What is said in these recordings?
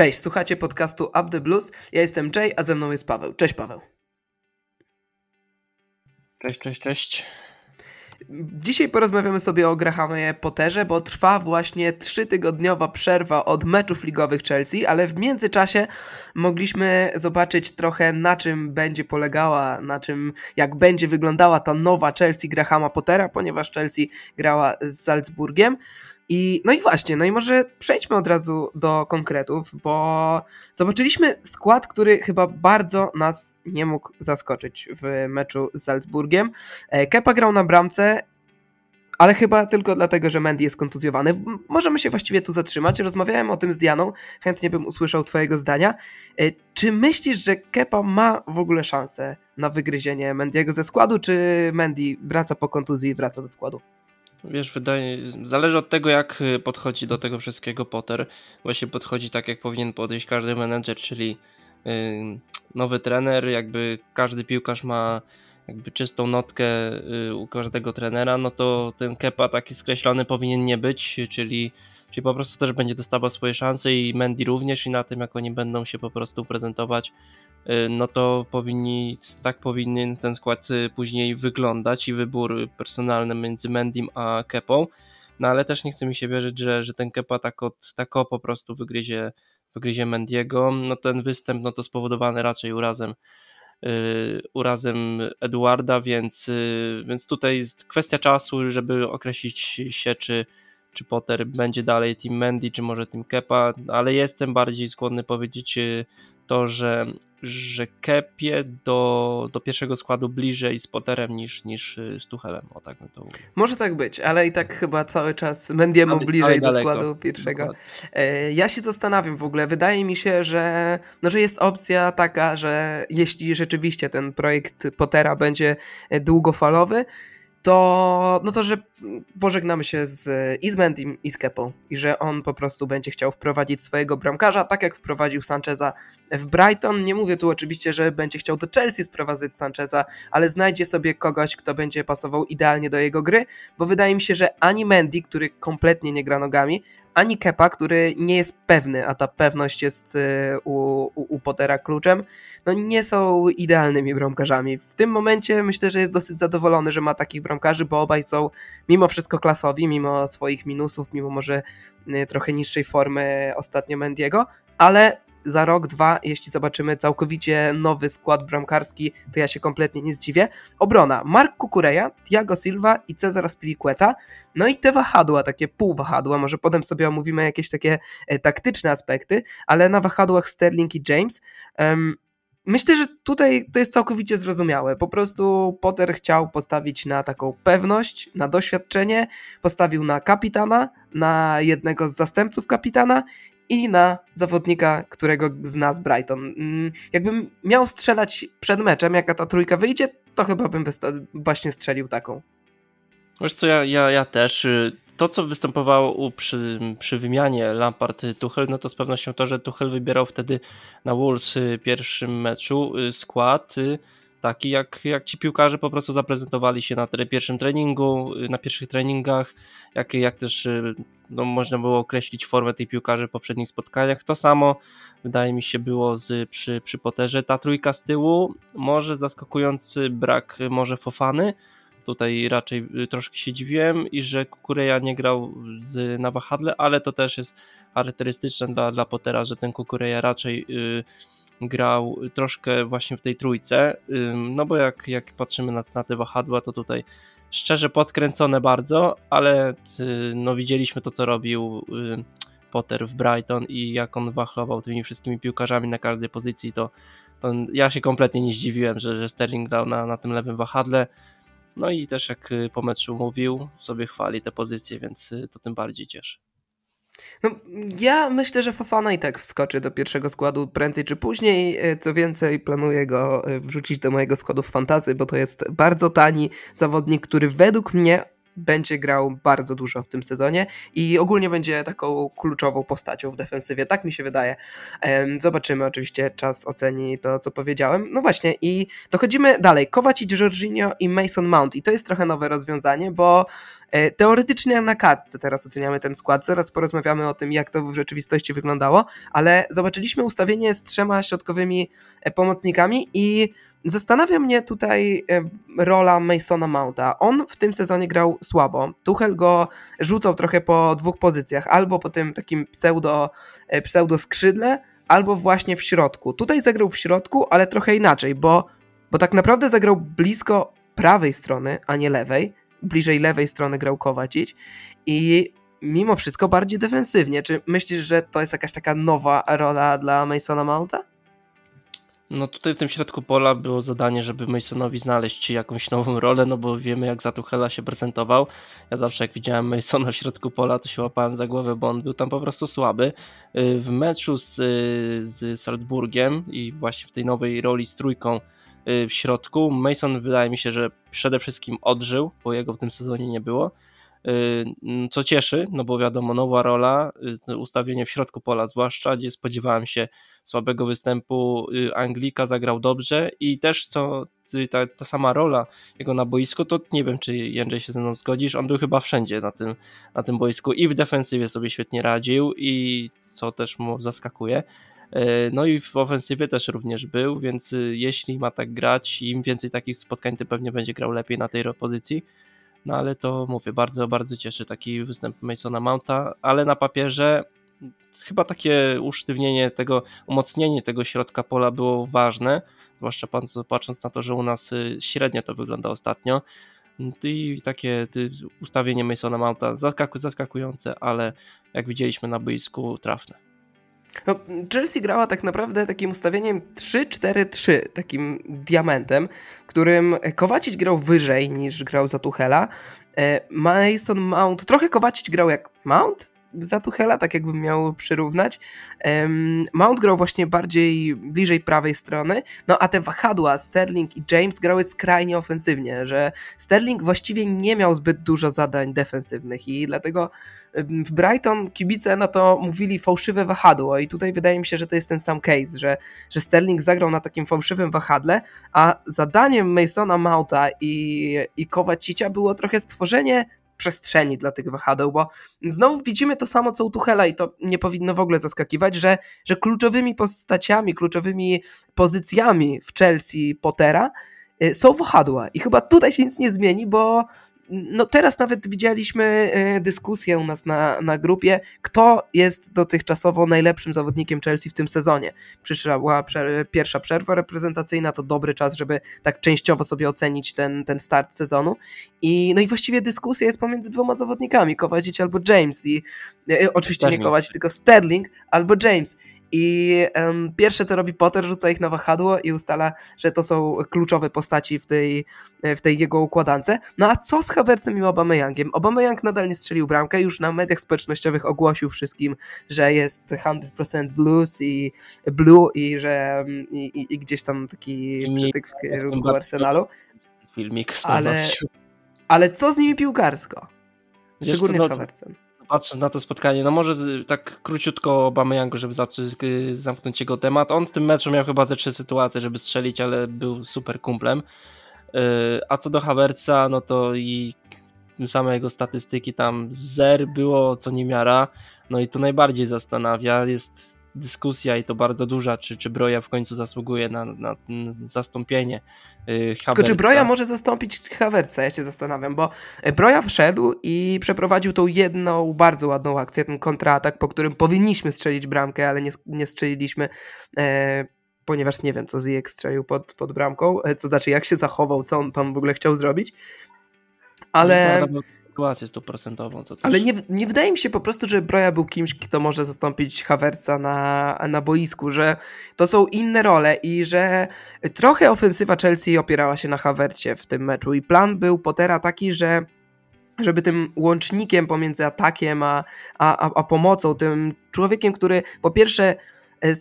Cześć, słuchacie podcastu Up the Blues. Ja jestem Jay, a ze mną jest Paweł. Cześć Paweł. Cześć, cześć, cześć. Dzisiaj porozmawiamy sobie o Grahamie Potterze, bo trwa właśnie trzytygodniowa przerwa od meczów ligowych Chelsea, ale w międzyczasie mogliśmy zobaczyć trochę na czym będzie polegała, na czym, jak będzie wyglądała ta nowa Chelsea Grahama Pottera, ponieważ Chelsea grała z Salzburgiem. I, no i właśnie, no i może przejdźmy od razu do konkretów, bo zobaczyliśmy skład, który chyba bardzo nas nie mógł zaskoczyć w meczu z Salzburgiem. E, Kepa grał na bramce, ale chyba tylko dlatego, że Mendy jest kontuzjowany. Możemy się właściwie tu zatrzymać. Rozmawiałem o tym z Dianą, chętnie bym usłyszał twojego zdania. E, czy myślisz, że Kepa ma w ogóle szansę na wygryzienie Mendiego ze składu, czy Mendy wraca po kontuzji i wraca do składu? Wiesz, wydaje, zależy od tego, jak y, podchodzi do tego wszystkiego Potter. Właśnie podchodzi tak, jak powinien podejść każdy menedżer, czyli yy, nowy trener, jakby każdy piłkarz ma jakby czystą notkę yy, u każdego trenera, no to ten Kepa taki skreślony powinien nie być, czyli, czyli po prostu też będzie dostawał swoje szanse i Mendy również i na tym, jak oni będą się po prostu prezentować, Y, no to powinni, tak powinien ten skład y, później wyglądać i wybór personalny między Mendim a Kepą. No ale też nie chce mi się wierzyć, że, że ten Kepa tak, od, tak o po prostu wygryzie, wygryzie Mendiego. No ten występ no to spowodowany raczej urazem yy, urazem Eduarda, więc, więc tutaj jest kwestia czasu, żeby określić się, czy, czy Potter będzie dalej Team Mendy, czy może Team Kepa, ale jestem bardziej skłonny powiedzieć yy, to, że, że Kepie do, do pierwszego składu bliżej z Potterem niż, niż y, z Tuchelem, o tak to mówił. Może tak być, ale i tak chyba cały czas Mendiemu bliżej do składu pierwszego. Dokładnie. E, ja się zastanawiam w ogóle, wydaje mi się, że, no, że jest opcja taka, że jeśli rzeczywiście ten projekt Pottera będzie długofalowy, to, no to, że pożegnamy się z i z Mendim i z Kepą i że on po prostu będzie chciał wprowadzić swojego bramkarza, tak jak wprowadził Sancheza w Brighton. Nie mówię tu oczywiście, że będzie chciał do Chelsea sprowadzać Sancheza, ale znajdzie sobie kogoś, kto będzie pasował idealnie do jego gry, bo wydaje mi się, że ani Mendy, który kompletnie nie gra nogami, ani Kepa, który nie jest pewny, a ta pewność jest y, u, u, u Pottera kluczem, no nie są idealnymi bramkarzami. W tym momencie myślę, że jest dosyć zadowolony, że ma takich bramkarzy, bo obaj są mimo wszystko klasowi, mimo swoich minusów, mimo może y, trochę niższej formy ostatnio Mendiego, ale za rok, dwa, jeśli zobaczymy całkowicie nowy skład bramkarski, to ja się kompletnie nie zdziwię. Obrona, Mark Kukureja, Thiago Silva i Cezar Spilicueta, no i te wahadła, takie półwahadła, może potem sobie omówimy jakieś takie e, taktyczne aspekty, ale na wahadłach Sterling i James, um, Myślę, że tutaj to jest całkowicie zrozumiałe. Po prostu Potter chciał postawić na taką pewność, na doświadczenie, postawił na kapitana, na jednego z zastępców kapitana i na zawodnika, którego zna z Brighton. Mm, jakbym miał strzelać przed meczem, jaka ta trójka wyjdzie, to chyba bym właśnie strzelił taką. Wiesz co, ja, ja, ja też. Y, to, co występowało przy, przy wymianie Lampard-Tuchel, no to z pewnością to, że Tuchel wybierał wtedy na Wolves pierwszym meczu y, skład y, taki, jak, jak ci piłkarze po prostu zaprezentowali się na pierwszym treningu, na pierwszych treningach, jak, jak też no, można było określić formę tej piłkarzy w poprzednich spotkaniach. To samo wydaje mi się było z, przy, przy Potterze. Ta trójka z tyłu, może zaskakujący brak może Fofany, tutaj raczej y, troszkę się dziwiłem i że Kukureja nie grał z, na wahadle, ale to też jest charakterystyczne dla, dla Pottera, że ten Kukureja raczej y, grał troszkę właśnie w tej trójce, y, no bo jak, jak patrzymy na, na te wahadła, to tutaj szczerze podkręcone bardzo, ale no, widzieliśmy to, co robił y, Potter w Brighton i jak on wachlował tymi wszystkimi piłkarzami na każdej pozycji, to, to ja się kompletnie nie zdziwiłem, że, że Sterling grał na, na tym lewym wahadle. No i też jak y, po meczu mówił, sobie chwali te pozycje, więc y, to tym bardziej cieszy. No, ja myślę, że Fofana i tak wskoczy do pierwszego składu prędzej czy później. E, co więcej, planuję go wrzucić do mojego składu w fantazy, bo to jest bardzo tani zawodnik, który według mnie będzie grał bardzo dużo w tym sezonie i ogólnie będzie taką kluczową postacią w defensywie, tak mi się wydaje. Zobaczymy, oczywiście czas oceni to, co powiedziałem. No właśnie i dochodzimy dalej. Kowacic, Jorginho i Mason Mount i to jest trochę nowe rozwiązanie, bo e, teoretycznie na kartce teraz oceniamy ten skład, zaraz porozmawiamy o tym, jak to w rzeczywistości wyglądało, ale zobaczyliśmy ustawienie z trzema środkowymi e, pomocnikami i Zastanawia mnie tutaj e, rola Masona Mounta. On w tym sezonie grał słabo. Tuchel go rzucał trochę po dwóch pozycjach, albo po tym takim pseudo, e, pseudo skrzydle, albo właśnie w środku. Tutaj zagrał w środku, ale trochę inaczej, bo, bo tak naprawdę zagrał blisko prawej strony, a nie lewej. Bliżej lewej strony grał Kowacic i mimo wszystko bardziej defensywnie. Czy myślisz, że to jest jakaś taka nowa rola dla Masona Mounta? No tutaj w tym środku pola było zadanie, żeby Masonowi znaleźć jakąś nową rolę, no bo wiemy jak za Tuchela się prezentował. Ja zawsze jak widziałem Masona w środku pola, to się łapałem za głowę, bo on był tam po prostu słaby. Y, w meczu z, z Salzburgiem i właśnie w tej nowej roli z trójką y, w środku, Mason wydaje mi się, że przede wszystkim odżył, bo jego w tym sezonie nie było. Y, co cieszy, no bo wiadomo, nowa rola, y, ustawienie w środku pola, zwłaszcza gdzie spodziewałem się słabego występu y, Anglika, zagrał dobrze i też co ta, ta sama rola jego na boisku, to nie wiem, czy Jędrzej się ze mną zgodzisz, on był chyba wszędzie na tym, na tym boisku i w defensywie sobie świetnie radził i co też mu zaskakuje. No i w ofensywie też również był, więc jeśli ma tak grać, im więcej takich spotkań, tym pewnie będzie grał lepiej na tej pozycji. No ale to mówię, bardzo, bardzo cieszy taki występ Masona Mounta, ale na papierze chyba takie usztywnienie tego, umocnienie tego środka pola było ważne, zwłaszcza patrząc na to, że u nas y, średnio to wygląda ostatnio. I takie ustawienie Masona Mounta zaskakujące, ale jak widzieliśmy na boisku, trafne. No, Chelsea grała tak naprawdę takim ustawieniem 3-4-3, takim diamentem, którym Kowacic grał wyżej niż grał za Tuchela. E, Mason Mount, trochę Kowacic grał jak Mount, za Tuchela, tak jakbym miał przyrównać. Mount grał właśnie bardziej bliżej prawej strony, no a te wahadła Sterling i James grały skrajnie ofensywnie, że Sterling właściwie nie miał zbyt dużo zadań defensywnych i dlatego w Brighton kibice na to mówili fałszywe wahadło i tutaj wydaje mi się, że to jest ten sam case, że, że Sterling zagrał na takim fałszywym wahadle, a zadaniem Masona Mounta i, i Kowacicia było trochę stworzenie przestrzeni dla tych wahadeł, bo znowu widzimy to samo co u Tuchela i to nie powinno w ogóle zaskakiwać, że, że kluczowymi postaciami, kluczowymi pozycjami w Chelsea Pottera y, są wahadła. I chyba tutaj się nic nie zmieni, bo no teraz nawet widzieliśmy e, dyskusję u nas na, na grupie, kto jest dotychczasowo najlepszym zawodnikiem Chelsea w tym sezonie. Przyszła pierwsza przerwa reprezentacyjna, to dobry czas, żeby tak częściowo sobie ocenić ten, ten start sezonu. I, no i właściwie dyskusja jest pomiędzy dwoma zawodnikami, Kowacic albo James. I e, oczywiście Sterling. nie Kowacic, tylko Sterling albo James. I um, pierwsze co robi Potter, rzuca ich na wahadło i ustala, że to są kluczowe postaci w tej, w tej jego układance. No a co z Havertzem i Obameyangiem? Obameyang nadal nie strzelił bramkę, już na mediach społecznościowych ogłosił wszystkim, że jest 100% blues i blue i że i, i, i gdzieś tam taki przytyk w kierunku Arsenalu. Filmik ale, ale co z nimi piłkarsko? Szczególnie co, no, z Havertzem patrząc na to spotkanie, no może tak króciutko Obameyangu, żeby y, zamknąć jego temat. On w tym meczu miał chyba ze trzy sytuacje, żeby strzelić, ale był super kumplem. Y, a co do Havertza, no to i same jego statystyki tam zer było co niemiara. No i to najbardziej zastanawia. Jest dyskusja i to bardzo duża, czy, czy Broja w końcu zasługuje na, na, zastąpienie yy, Havertza. czy Broja może zastąpić Havertza? Ja się zastanawiam, bo e, Broja wszedł i przeprowadził tą jedną bardzo ładną akcję, ten kontratak, po którym powinniśmy strzelić bramkę, ale nie, nie strzeliliśmy. E, ponieważ nie wiem, co Ziyech strzelił pod, pod bramką, e, co znaczy jak się zachował, co on tam w ogóle chciał zrobić. Ale sytuację stuprocentową. Co Ale nie, nie wydaje mi się po prostu, że Broja był kimś, kto może zastąpić Havertza na, na boisku, że to są inne role i że trochę ofensywa Chelsea opierała się na Havercie w tym meczu i plan był Pottera taki, że żeby tym łącznikiem pomiędzy atakiem a, a, a pomocą, tym człowiekiem, który po pierwsze e,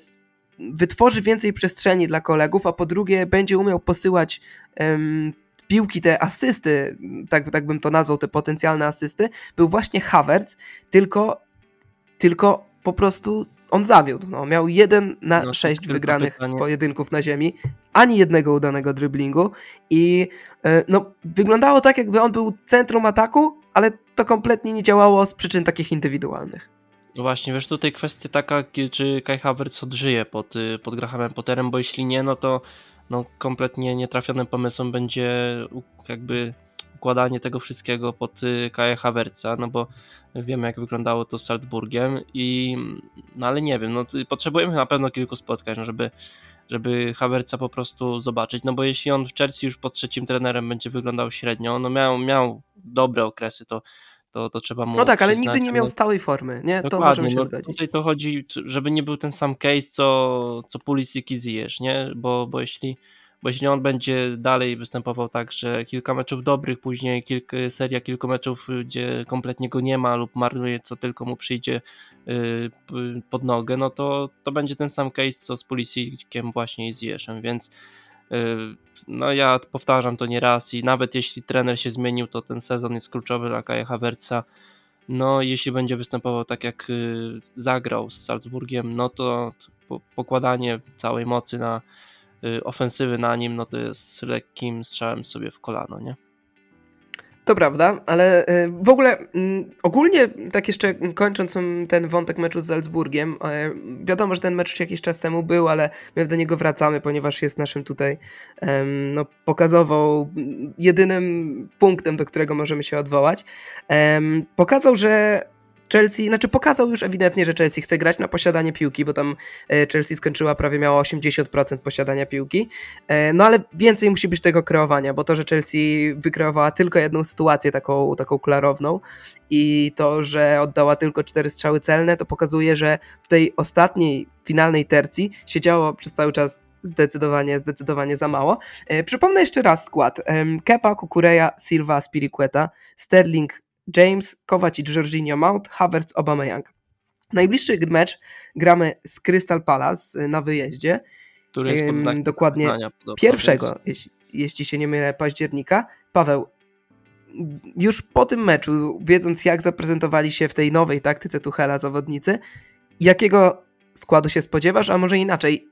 wytworzy więcej przestrzeni dla kolegów, a po drugie będzie umiał posyłać um, piłki, te asysty, tak, tak bym to nazwał, te potencjalne asysty, był właśnie Havertz, tylko, tylko po prostu on zawiódł. No, miał jeden na no, sześć wygranych pytanie. pojedynków na ziemi, ani jednego udanego driblingu i e, no, wyglądało tak, jakby on był centrum ataku, ale to kompletnie nie działało z przyczyn takich indywidualnych. No właśnie, wiesz, tutaj kwestia taka, czy Kai Havertz odżyje pod, y, pod Grahamem Potterem, bo jeśli nie, no to no, kompletnie nietrafionym pomysłem będzie jakby układanie tego wszystkiego pod y, Kaja Havertza, no bo wiemy jak wyglądało to z Salzburgiem i no ale nie wiem, no potrzebujemy na pewno kilku spotkań, no, żeby żeby Havertza po prostu zobaczyć, no bo jeśli on w Chelsea już pod trzecim trenerem będzie wyglądał średnio, no miał, miał dobre okresy, to to, to trzeba mu No tak, ale nigdy nie miał stałej formy, nie? To możemy się no, zgodzić. Tutaj to chodzi, żeby nie był ten sam case, co, co Pulisic i Ziyech, nie? Bo, bo jeśli bo jeśli on będzie dalej występował tak, że kilka meczów dobrych, później kilka, seria kilku meczów, gdzie kompletnie go nie ma lub marnuje co tylko mu przyjdzie y, pod nogę, no to, to będzie ten sam case co z Pulisiciem właśnie i z Jeszem, więc y, no ja powtarzam to nieraz i nawet jeśli trener się zmienił, to ten sezon jest kluczowy dla Kaja Havertza. No jeśli będzie występował tak jak y, zagrał z Salzburgiem, no to pokładanie całej mocy na Y, ofensywy na nim, no to jest lekkim strzałem sobie w kolano, nie? To prawda, ale y, w ogóle mm, ogólnie, tak jeszcze kończąc ten wątek meczu z Salzburgiem, y, wiadomo, że ten mecz już jakiś czas temu był, ale my do niego wracamy, ponieważ jest naszym tutaj no, pokazową jedynym punktem, do którego możemy się odwołać. Pokazał, że Chelsea, znaczy pokazał już ewidentnie, że Chelsea chce grać na posiadanie piłki, bo tam e, Chelsea skończyła prawie miała 80% posiadania piłki, e, no ale więcej musi być tego kreowania, bo to, że Chelsea wykreowała tylko jedną sytuację taką, taką klarowną i to, że oddała tylko cztery strzały celne, to pokazuje, że w tej ostatniej, finalnej tercji siedziało przez cały czas zdecydowanie, zdecydowanie za mało. E, przypomnę jeszcze raz skład. Kepa, Kukureja, Silva, Spiriqueta, Sterling, James, Kovacic, Jorginho, Mount, Havertz, Aubameyang. Najbliższy mecz gramy z Crystal Palace y, na wyjeździe. Który jest pod Dokładnie podobno, pierwszego, więc... jeśli, jeśli się nie mylę, października. Paweł, już po tym meczu, wiedząc jak zaprezentowali się w tej nowej taktyce Tuchela zawodnicy, jakiego składu się spodziewasz, a może inaczej,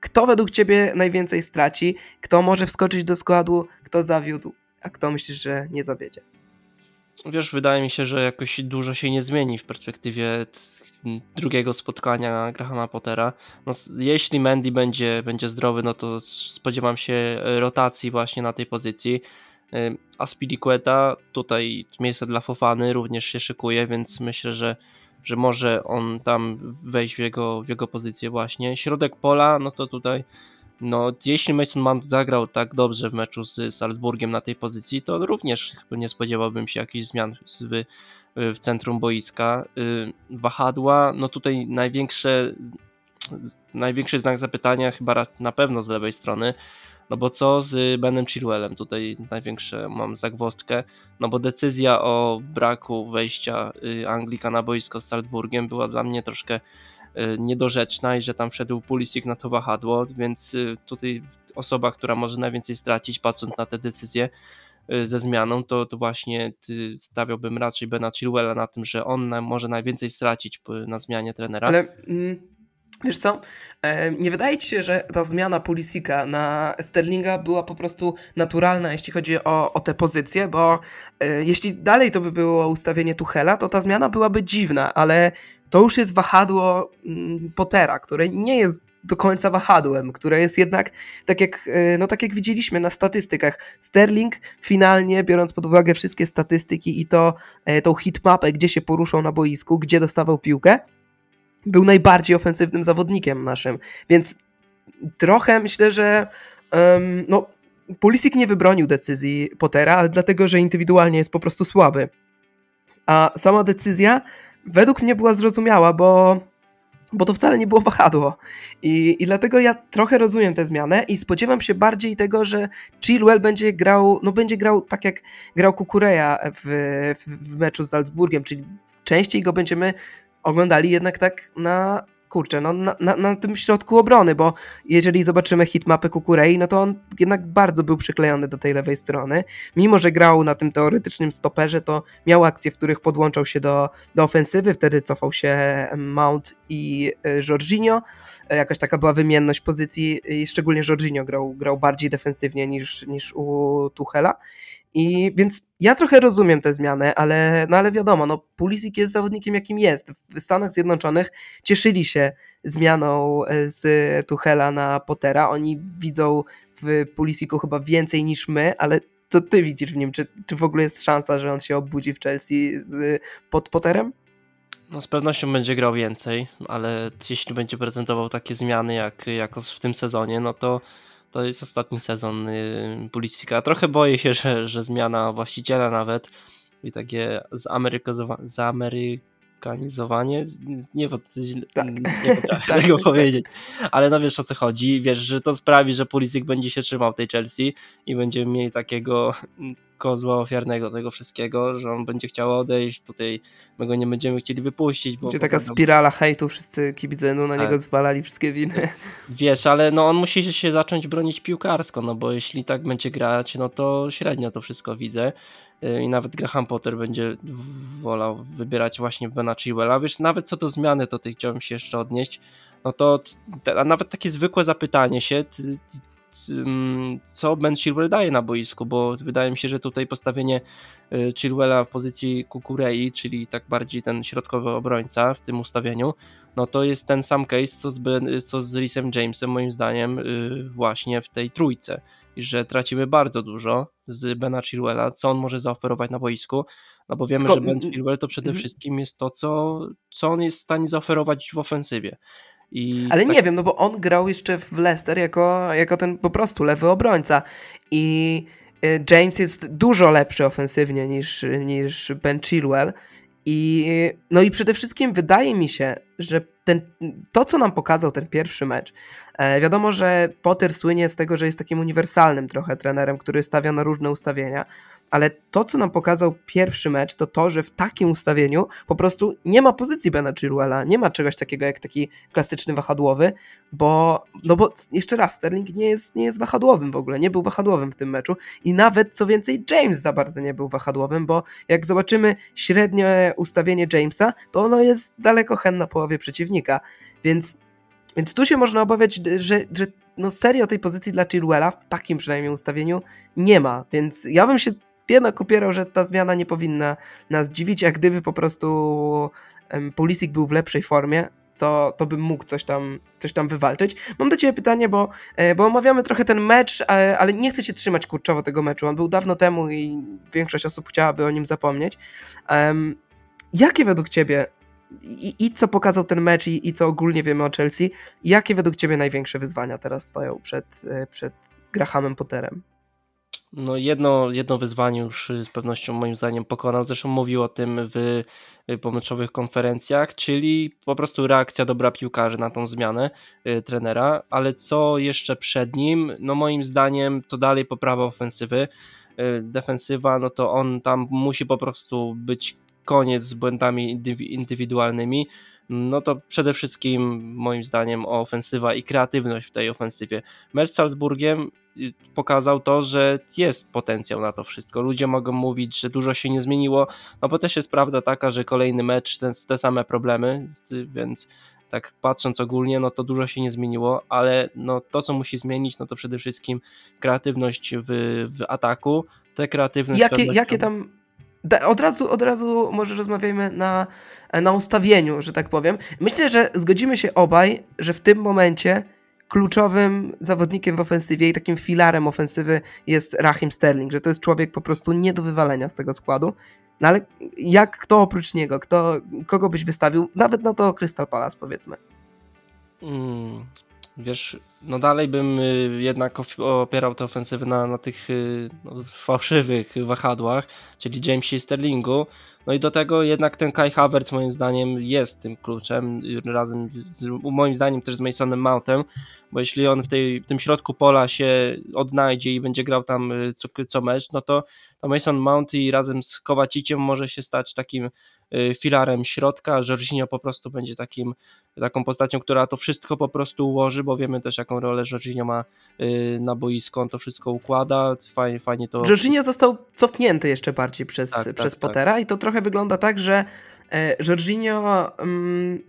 kto według Ciebie najwięcej straci, kto może wskoczyć do składu, kto zawiódł, a kto myślisz, że nie zawiedzie? Wiesz, wydaje mi się, że jakoś dużo się nie zmieni w perspektywie drugiego spotkania Grahama Pottera. No, jeśli Mandy będzie, będzie zdrowy, no to spodziewam się rotacji właśnie na tej pozycji. Y, a Spiliqueta tutaj miejsce dla Fofany również się szykuje, więc myślę, że, że może on tam wejść w jego, w jego pozycję właśnie. Środek pola, no to tutaj no, jeśli Mason Mount zagrał tak dobrze w meczu z Salzburgiem na tej pozycji, to również nie spodziewałbym się jakichś zmian w, w centrum boiska. Y, wahadła, no tutaj największe, największy znak zapytania chyba na pewno z lewej strony, no bo co z Benem Chilwellem? Tutaj największe mam zagwostkę, no bo decyzja o braku wejścia y, Anglika na boisko z Salzburgiem była dla mnie troszkę niedorzeczna i że tam wszedł Pulisic na to wahadło, więc y, tutaj osoba, która może najwięcej stracić patrząc na te decyzje y, ze zmianą, to, to właśnie stawiałbym raczej Bena Chilwella na tym, że on może najwięcej stracić na zmianie trenera. Ale mm, wiesz co, e, nie wydaje ci się, że ta zmiana Pulisika na Sterlinga była po prostu naturalna, jeśli chodzi o, o tę pozycję, bo e, jeśli dalej to by było ustawienie Tuchela, to ta zmiana byłaby dziwna, ale to już jest wahadło mm, Pottera, które nie jest do końca wahadłem, które jest jednak, tak jak, e, no tak jak widzieliśmy na statystykach, Sterling finalnie, biorąc pod uwagę wszystkie statystyki i to, e, tą hitmapę, gdzie się poruszał na boisku, gdzie dostawał piłkę, był najbardziej ofensywnym zawodnikiem naszym, więc trochę myślę, że um, no, Pulisic nie wybronił decyzji Pottera, ale dlatego, że indywidualnie jest po prostu słaby. A sama decyzja według mnie była zrozumiała, bo, bo to wcale nie było wahadło. I, I dlatego ja trochę rozumiem tę zmianę i spodziewam się bardziej tego, że Chilwell będzie grał, no będzie grał tak jak grał Kukureja w, w, w meczu z Salzburgiem, czyli częściej go będziemy oglądali jednak tak na kurczę, no na, na, na, tym środku obrony, bo jeżeli zobaczymy hitmapę Kukurei, no to on jednak bardzo był przyklejony do tej lewej strony. Mimo, że grał na tym teoretycznym stoperze, to miał akcje, w których podłączał się do, do ofensywy, wtedy cofał się Mount i e, Jorginho. E, jakaś taka była wymienność pozycji szczególnie Jorginho grał, grał bardziej defensywnie niż, niż u Tuchela. I więc ja trochę rozumiem te zmiany, ale, no ale wiadomo, no Pulisic jest zawodnikiem jakim jest. W Stanach Zjednoczonych cieszyli się zmianą e, z Tuchela na Pottera. Oni widzą w Pulisicu chyba więcej niż my, ale co ty widzisz w nim? Czy, czy w ogóle jest szansa, że on się obudzi w Chelsea z, pod Potterem? No z pewnością będzie grał więcej, ale jeśli będzie prezentował takie zmiany jak, jak w tym sezonie, no to to jest ostatni sezon y, Pulisika. Trochę boję się, że, że zmiana właściciela nawet i takie zamerykanizowanie, nie, tak. nie potrafię tak. tego powiedzieć, ale no wiesz o co chodzi, wiesz, że to sprawi, że Pulisic będzie się trzymał tej Chelsea i będziemy mieli takiego kozła ofiarnego tego wszystkiego, że on będzie chciał odejść, tutaj my go nie będziemy chcieli wypuścić. Bo będzie taka spirala hejtu, wszyscy kibice no, na tak. niego zwalali wszystkie winy. Wiesz, ale no on musi się zacząć bronić piłkarsko, no bo jeśli tak będzie grać, no to średnio to wszystko widzę i nawet Graham Potter będzie wolał wybierać właśnie Bena Chilwella. Wiesz, nawet co do zmiany, to ty chciałbym się jeszcze odnieść, no to a nawet takie zwykłe zapytanie się, ty, co Ben Chilwell daje na boisku, bo wydaje mi się, że tutaj postawienie y, Chilwella w pozycji Kukurei, czyli tak bardziej ten środkowy obrońca w tym ustawieniu, no to jest ten sam case, co z, ben, co z Rhysem Jamesem moim zdaniem y, właśnie w tej trójce, że tracimy bardzo dużo z Bena Chilwella, co on może zaoferować na boisku, no bo wiemy, Tylko... że Ben Chilwell to przede wszystkim jest to, co, co on jest w stanie zaoferować w ofensywie. I Ale tak... nie wiem, no bo on grał jeszcze w Leicester jako, jako ten po prostu lewy obrońca. I y, James jest dużo lepszy ofensywnie niż, niż Ben Chilwell i no i przede wszystkim wydaje mi się, że ten, to, co nam pokazał ten pierwszy mecz, e, wiadomo, że Potter słynie z tego, że jest takim uniwersalnym trochę trenerem, który stawia na różne ustawienia, ale to, co nam pokazał pierwszy mecz, to to, że w takim ustawieniu po prostu nie ma pozycji Bena Chilwella, nie ma czegoś takiego jak taki klasyczny wahadłowy, bo, no bo jeszcze raz, Sterling nie jest, nie jest wahadłowym w ogóle, nie był wahadłowym w tym meczu i nawet co więcej James za bardzo nie był wahadłowym, bo jak zobaczymy średnie ustawienie Jamesa, to ono jest daleko hen na połowie przeciwnika, więc, więc tu się można obawiać, że, że no serio tej pozycji dla Chilwella w takim przynajmniej ustawieniu nie ma, więc ja bym się jednak upierał, że ta zmiana nie powinna nas dziwić, jak gdyby po prostu Pulisic był w lepszej formie, to, to bym mógł coś tam, coś tam wywalczyć. Mam do Ciebie pytanie, bo, e, bo omawiamy trochę ten mecz, ale, ale nie chcę się trzymać kurczowo tego meczu. On był dawno temu i większość osób chciałaby o nim zapomnieć. Um, jakie według Ciebie i, i, co pokazał ten mecz i, i co ogólnie wiemy o Chelsea, jakie według Ciebie największe wyzwania teraz stoją przed, e, przed Grahamem Potterem? No jedno, jedno wyzwanie już y, z pewnością moim zdaniem pokonał, zresztą mówił o tym w y, pomyczowych konferencjach, czyli po prostu reakcja dobra piłkarzy na tą zmianę y, trenera, ale co jeszcze przed nim, no moim zdaniem to dalej poprawa ofensywy, defensywa, no to on tam musi po prostu być koniec z błędami indywidualnymi, no to przede wszystkim moim zdaniem ofensywa i kreatywność w tej ofensywie. Mecz z Salzburgiem pokazał to, że jest potencjał na to wszystko. Ludzie mogą mówić, że dużo się nie zmieniło, no bo też jest prawda taka, że kolejny mecz, ten, te same problemy, więc tak patrząc ogólnie, no to dużo się nie zmieniło, ale no to, co musi zmienić, no to przede wszystkim kreatywność w, w ataku, te kreatywność... Jakie, jakie tam... Od razu, od razu może rozmawiajmy na, na ustawieniu, że tak powiem. Myślę, że zgodzimy się obaj, że w tym momencie kluczowym zawodnikiem w ofensywie i takim filarem ofensywy jest Rahim Sterling, że to jest człowiek po prostu nie do wywalenia z tego składu. No ale jak kto oprócz niego, kto, kogo byś wystawił, nawet na to Crystal Palace powiedzmy. Hmm, wiesz, no dalej bym y, jednak opierał te ofensywy na, na tych y, no, fałszywych wahadłach, czyli Jamesie Sterlingu, no i do tego jednak ten Kai Havertz moim zdaniem jest tym kluczem, razem z, moim zdaniem też z Masonem Mountem, bo jeśli on w tej, tym środku pola się odnajdzie i będzie grał tam y, co, co mecz, no to, to Mason Mount i razem z Kowaciciem może się stać takim filarem środka, Jorginho po prostu będzie takim taką postacią, która to wszystko po prostu ułoży, bo wiemy też jaką rolę Jorginho ma na boisku, on to wszystko układa, fajnie, fajnie to... Jorginho został cofnięty jeszcze bardziej przez, tak, tak przez tak, Pottera tak. i to trochę wygląda tak, że Jorginho mm,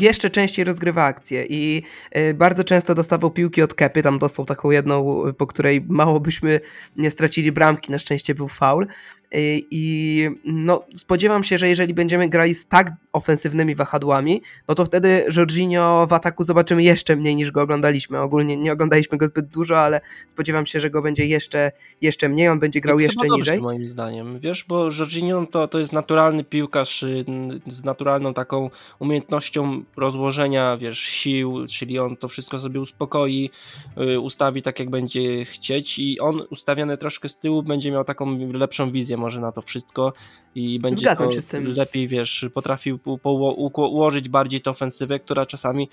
jeszcze częściej rozgrywa akcje i e, bardzo często dostawał piłki od Kepy, tam dostał taką jedną, po której mało byśmy nie stracili bramki, na szczęście był faul i no, spodziewam się, że jeżeli będziemy grali z tak ofensywnymi wahadłami, no to wtedy Jorginho w ataku zobaczymy jeszcze mniej niż go oglądaliśmy. Ogólnie nie oglądaliśmy go zbyt dużo, ale spodziewam się, że go będzie jeszcze, jeszcze mniej, on będzie grał jeszcze dobrze, niżej. moim zdaniem, wiesz, bo Jorginho to, to jest naturalny piłkarz y, z naturalną taką umiejętnością rozłożenia, wiesz, sił, czyli on to wszystko sobie uspokoi, y, ustawi tak jak będzie chcieć i on ustawiany troszkę z tyłu będzie miał taką lepszą wizję może na to wszystko i będzie Zgadzam się z tym. lepiej, wiesz, potrafił ułożyć bardziej tę ofensywę, która czasami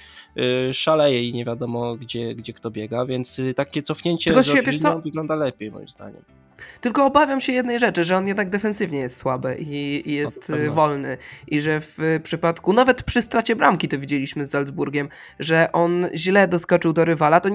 y, szaleje i nie wiadomo gdzie, gdzie kto biega, więc y, takie cofnięcie Tylko się, wiesz wygląda lepiej moim zdaniem. Tylko obawiam się jednej rzeczy, że on jednak defensywnie jest słaby i, i jest no, wolny. I że w przypadku, nawet przy stracie bramki to widzieliśmy z Salzburgiem, że on źle doskoczył do rywala. To,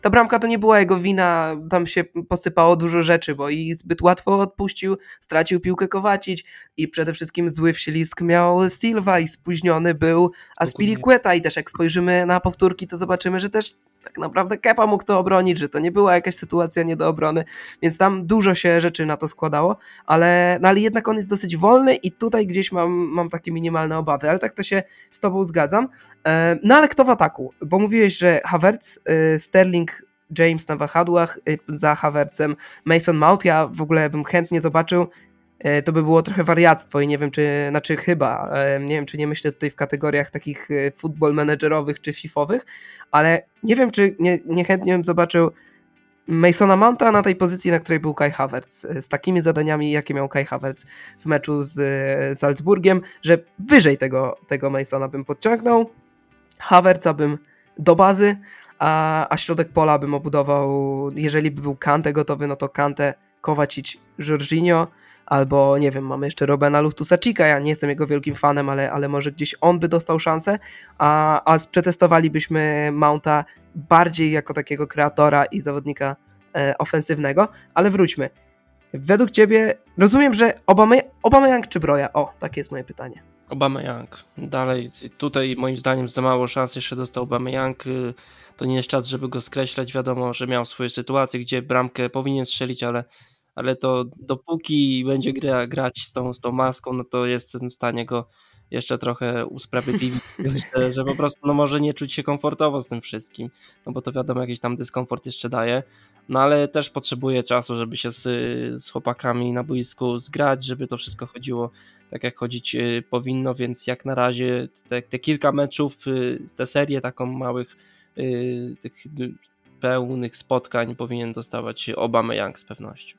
ta bramka to nie była jego wina, tam się posypało dużo rzeczy, bo i zbyt łatwo odpuścił, stracił piłkę Kowacić i przede wszystkim zły wślizg miał Silva i spóźniony był Aspilicueta i też jak spojrzymy na powtórki, to zobaczymy, że też tak naprawdę Kepa mógł to obronić, że to nie była jakaś sytuacja nie do obrony, więc tam dużo się rzeczy na to składało, ale, no ale jednak on jest dosyć wolny i tutaj gdzieś mam, mam takie minimalne obawy, ale tak to się z tobą zgadzam. E, no ale kto w ataku? Bo mówiłeś, że Havertz, e, Sterling, James na wahadłach, e, za Havertzem, Mason Mount, ja w ogóle bym chętnie zobaczył to by było trochę wariactwo i nie wiem, czy, znaczy chyba, e, nie wiem, czy nie myślę tutaj w kategoriach takich e, football managerowych czy fifowych, ale nie wiem, czy nie, niechętnie bym zobaczył Masona Mounta na tej pozycji, na której był Kai Havertz, z takimi zadaniami, jakie miał Kai Havertz w meczu z Salzburgiem, że wyżej tego, tego Masona bym podciągnął, Havertza bym do bazy, a, a środek pola bym obudował, jeżeli by był Kante gotowy, no to Kante, Kowacic, Jorginho, albo nie wiem, mamy jeszcze Robena Luftusa-Chika, ja nie jestem jego wielkim fanem, ale, ale może gdzieś on by dostał szansę, a, a przetestowalibyśmy Mounta bardziej jako takiego kreatora i zawodnika e, ofensywnego, ale wróćmy. Według ciebie, rozumiem, że Obama, Obama Young czy Broja? O, takie jest moje pytanie. Obama Young. Dalej, tutaj moim zdaniem za mało szans jeszcze dostał Obama Young. To nie jest czas, żeby go skreślać. Wiadomo, że miał swoje sytuacje, gdzie bramkę powinien strzelić, ale ale to dopóki będzie gra, grać z tą, z tą maską, no to jestem w stanie go jeszcze trochę usprawiedliwić, że, że po prostu no może nie czuć się komfortowo z tym wszystkim, no bo to wiadomo jakiś tam dyskomfort jeszcze daje, no ale też potrzebuje czasu, żeby się z, z chłopakami na boisku zgrać, żeby to wszystko chodziło tak jak chodzić y, powinno, więc jak na razie te, te kilka meczów, y, tę serię taką małych y, tych pełnych spotkań powinien dostawać Obama Young z pewnością.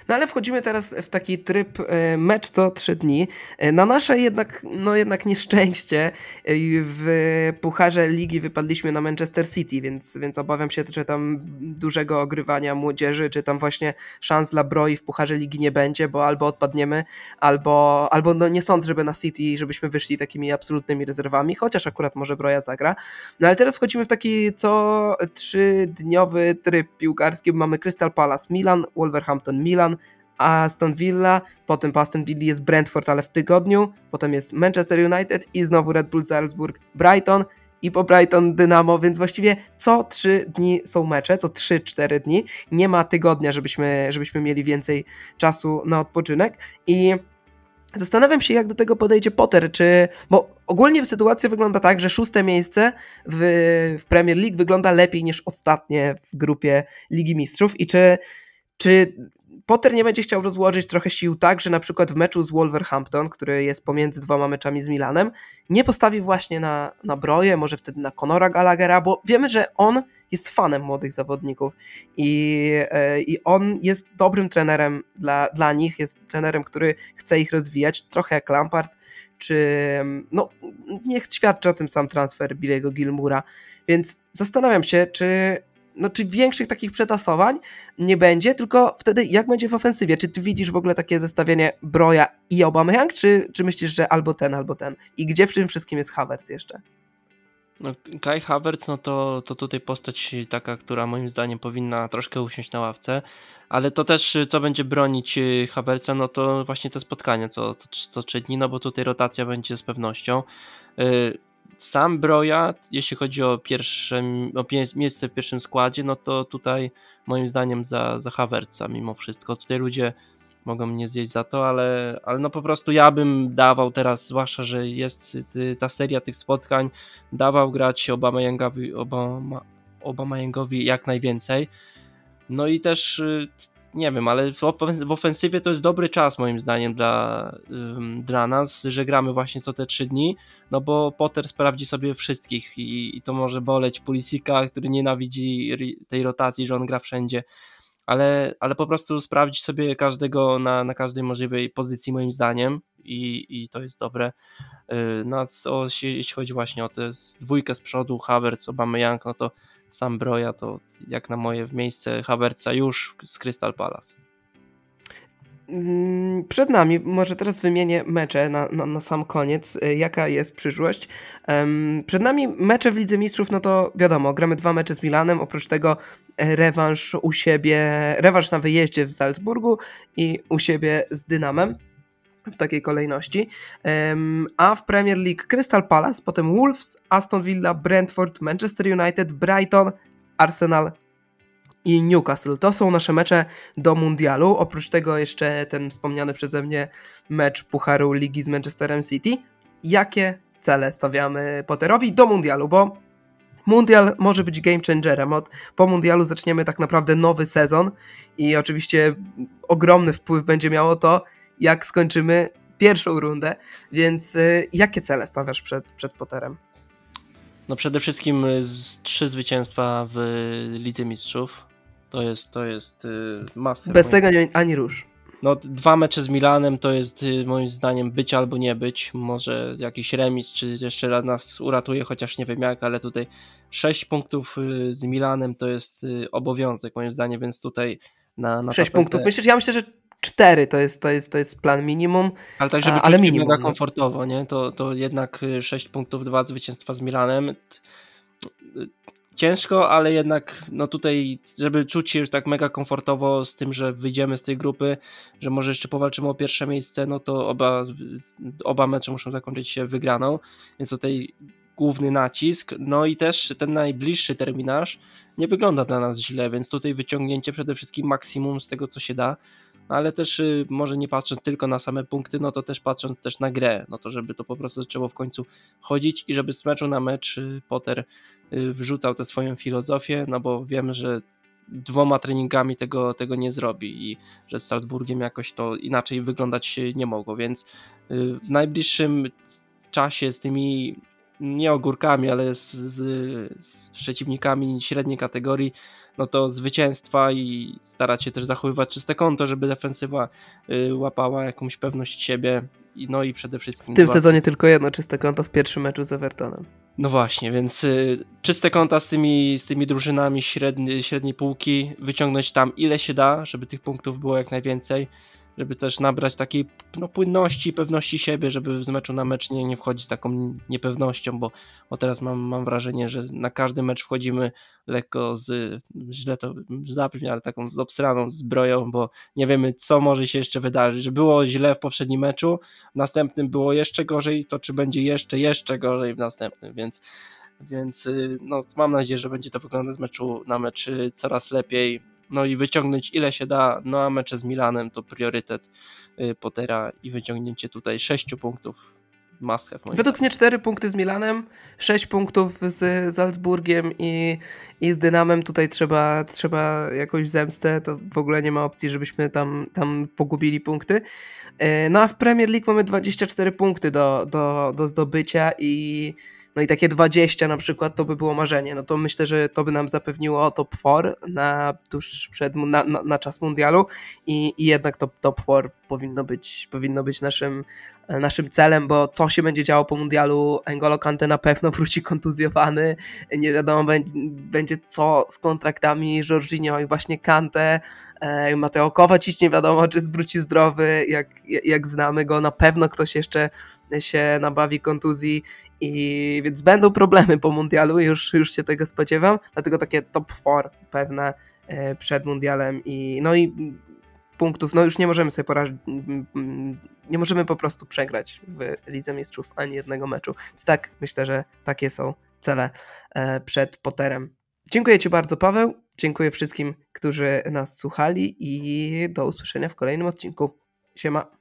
No ale wchodzimy teraz w taki tryb e, mecz co trzy dni. E, na nasze jednak, no jednak nieszczęście e, w Pucharze Ligi wypadliśmy na Manchester City, więc, więc obawiam się, że tam dużego ogrywania młodzieży, czy tam właśnie szans dla Broi w Pucharze Ligi nie będzie, bo albo odpadniemy, albo, albo no nie sądzę, żeby na City, żebyśmy wyszli takimi absolutnymi rezerwami, chociaż akurat może Broja zagra. No ale teraz wchodzimy w taki co trzydniowy tryb piłkarski, mamy Crystal Palace, Milan, Wolverhampton, Milan, Aston Villa, potem po Aston Villa jest Brentford, ale w tygodniu, potem jest Manchester United i znowu Red Bull Salzburg, Brighton i po Brighton Dynamo, więc właściwie co trzy dni są mecze, co 3-4 dni. Nie ma tygodnia, żebyśmy, żebyśmy mieli więcej czasu na odpoczynek i Zastanawiam się, jak do tego podejdzie Potter, czy. Bo ogólnie sytuacja wygląda tak, że szóste miejsce w, w Premier League wygląda lepiej niż ostatnie w grupie Ligi Mistrzów. I czy, czy Potter nie będzie chciał rozłożyć trochę sił tak, że na przykład w meczu z Wolverhampton, który jest pomiędzy dwoma meczami z Milanem, nie postawi właśnie na, na Broję, może wtedy na Conora Gallaghera, bo wiemy, że on jest fanem młodych zawodników i, e, i on jest dobrym trenerem dla, dla nich, jest trenerem, który chce ich rozwijać, trochę jak Lampard, czy no niech świadczy o tym sam transfer Billy'ego Gilmura, więc zastanawiam się, czy no, czy większych takich przetasowań nie będzie, tylko wtedy jak będzie w ofensywie? Czy ty widzisz w ogóle takie zestawienie Broja i Aubameyang, czy, czy myślisz, że albo ten, albo ten? I gdzie w tym wszystkim jest Havertz jeszcze? No, Kai Havertz, no to, to tutaj postać taka, która moim zdaniem powinna troszkę usiąść na ławce, ale to też co będzie bronić y, Havertza, no to właśnie te spotkania co, co, co dni, no bo tutaj rotacja będzie z pewnością. Sam Broja, jeśli chodzi o pierwsze o miejsce w pierwszym składzie, no to tutaj moim zdaniem za, za Havertza mimo wszystko. Tutaj ludzie mogą mnie zjeść za to, ale, ale no po prostu ja bym dawał teraz, zwłaszcza, że jest ta seria tych spotkań, dawał grać Obama Yangowi, Obama, Obama jak najwięcej. No i też y, nie wiem, ale w ofensywie to jest dobry czas moim zdaniem dla, dla nas, że gramy właśnie co te trzy dni, no bo Potter sprawdzi sobie wszystkich i, i to może boleć Pulisika, który nienawidzi tej rotacji, że on gra wszędzie, ale, ale po prostu sprawdzić sobie każdego na, na każdej możliwej pozycji moim zdaniem i, i to jest dobre. Y, no a co, jeśli chodzi właśnie o tę dwójkę z przodu, Havertz, Young, no to sam Broja to jak na moje miejsce Havertza już z Crystal Palace. Mm, przed nami, może teraz wymienię mecze na, na, na, sam koniec, y, jaka jest przyszłość. Przed nami mecze w Lidze Mistrzów, no to wiadomo, gramy dwa mecze z Milanem, oprócz tego e, rewanż u siebie, rewanż na wyjeździe w Salzburgu i u siebie z Dynamem w takiej kolejności. A w Premier League Crystal Palace, potem Wolves, Aston Villa, Brentford, Manchester United, Brighton, Arsenal i Newcastle. To są nasze mecze do Mundialu. Oprócz tego jeszcze ten wspomniany przeze mnie mecz Pucharu Ligi z Manchesterem City. Jakie cele stawiamy Potterowi do Mundialu? Bo Mundial może być game changerem. Od, po Mundialu zaczniemy tak naprawdę nowy sezon i oczywiście ogromny wpływ będzie miało to, jak skończymy pierwszą rundę, więc y, jakie cele stawiasz przed, przed Potterem? No przede wszystkim y, trzy zwycięstwa w Lidze Mistrzów. To jest, to jest y, master. Bez tego nie, ani rusz. No, dwa mecze z Milanem to jest moim zdaniem być albo nie być. Może jakiś remis, czy jeszcze raz nas uratuje, chociaż nie wiem jak, ale tutaj sześć punktów z Milanem to jest obowiązek moim zdaniem, więc tutaj na, na 6 punktów. Myślisz, ja myślę, że 4 to jest, to jest, to jest plan minimum. Ale tak, żeby ale minimum, mega no. komfortowo, nie? To, to jednak 6 y, punktów, 2 zwycięstwa z Milanem. Ciężko, ale jednak no tutaj, żeby czuć się już tak mega komfortowo z tym, że wyjdziemy z tej grupy, że może jeszcze powalczymy o pierwsze miejsce, no to oba, oba mecze muszą zakończyć się wygraną, więc tutaj główny nacisk, no i też ten najbliższy terminarz nie wygląda dla nas źle, więc tutaj wyciągnięcie przede wszystkim maksimum z tego, co się da, ale też y, może nie patrząc tylko na same punkty, no to też patrząc też na grę, no to żeby to po prostu zaczęło w końcu chodzić i żeby z meczu na mecz y, Potter y, wrzucał tę swoją filozofię, no bo wiemy, że dwoma treningami tego, tego nie zrobi i że z Salzburgiem jakoś to inaczej wyglądać nie mogło, więc w najbliższym czasie z tymi nie ogórkami, ale z, z, z przeciwnikami średniej kategorii no to zwycięstwa i starać się też zachowywać czyste konto, żeby defensywa y, łapała jakąś pewność siebie. No i przede wszystkim. W tym dwa... sezonie tylko jedno czyste konto w pierwszym meczu z Evertonem. No właśnie, więc y, czyste konta z tymi, z tymi drużynami średni, średniej półki, wyciągnąć tam ile się da, żeby tych punktów było jak najwięcej żeby też nabrać takiej no, płynności, pewności siebie, żeby z meczu na mecz nie, nie wchodzić z taką niepewnością, bo, bo teraz mam, mam wrażenie, że na każdy mecz wchodzimy lekko z, źle to zabrzmi, ale taką z obsraną zbroją, bo nie wiemy, co może się jeszcze wydarzyć, że było źle w poprzednim meczu, w następnym było jeszcze gorzej, to czy będzie jeszcze, jeszcze gorzej w następnym, więc więc y, no, mam nadzieję, że będzie to wyglądać z meczu na mecz y, coraz lepiej no i wyciągnąć ile się da, no a mecze z Milanem to priorytet y, Pottera i wyciągnięcie tutaj 6 punktów must have. Według zdaniem. mnie 4 punkty z Milanem, 6 punktów z Salzburgiem i, i z Dynamem. Tutaj trzeba, trzeba jakoś zemstę, to w ogóle nie ma opcji, żebyśmy tam, tam pogubili punkty. Y, no a w Premier League mamy 24 punkty do, do, do zdobycia i no i takie 20 na przykład to by było marzenie. No to myślę, że to by nam zapewniło top 4 na, tuż przed, na, na, na czas mundialu. I, i jednak top, top 4 powinno być, powinno być naszym naszym celem, bo co się będzie działo po mundialu, Engolo Kante na pewno wróci kontuzjowany, nie wiadomo będzie, będzie co z kontraktami Jorginho i właśnie Kante, e, Mateo Kovacic nie wiadomo czy wróci zdrowy, jak, jak znamy go, na pewno ktoś jeszcze się nabawi kontuzji i więc będą problemy po mundialu, już, już się tego spodziewam, dlatego takie top 4 pewne e, przed mundialem i no i punktów, no już nie możemy sobie poradzić, nie możemy po prostu przegrać w Lidze Mistrzów ani jednego meczu. Więc tak, myślę, że takie są cele e, przed Potterem. Dziękuję Ci bardzo, Paweł. Dziękuję wszystkim, którzy nas słuchali i do usłyszenia w kolejnym odcinku. Siema.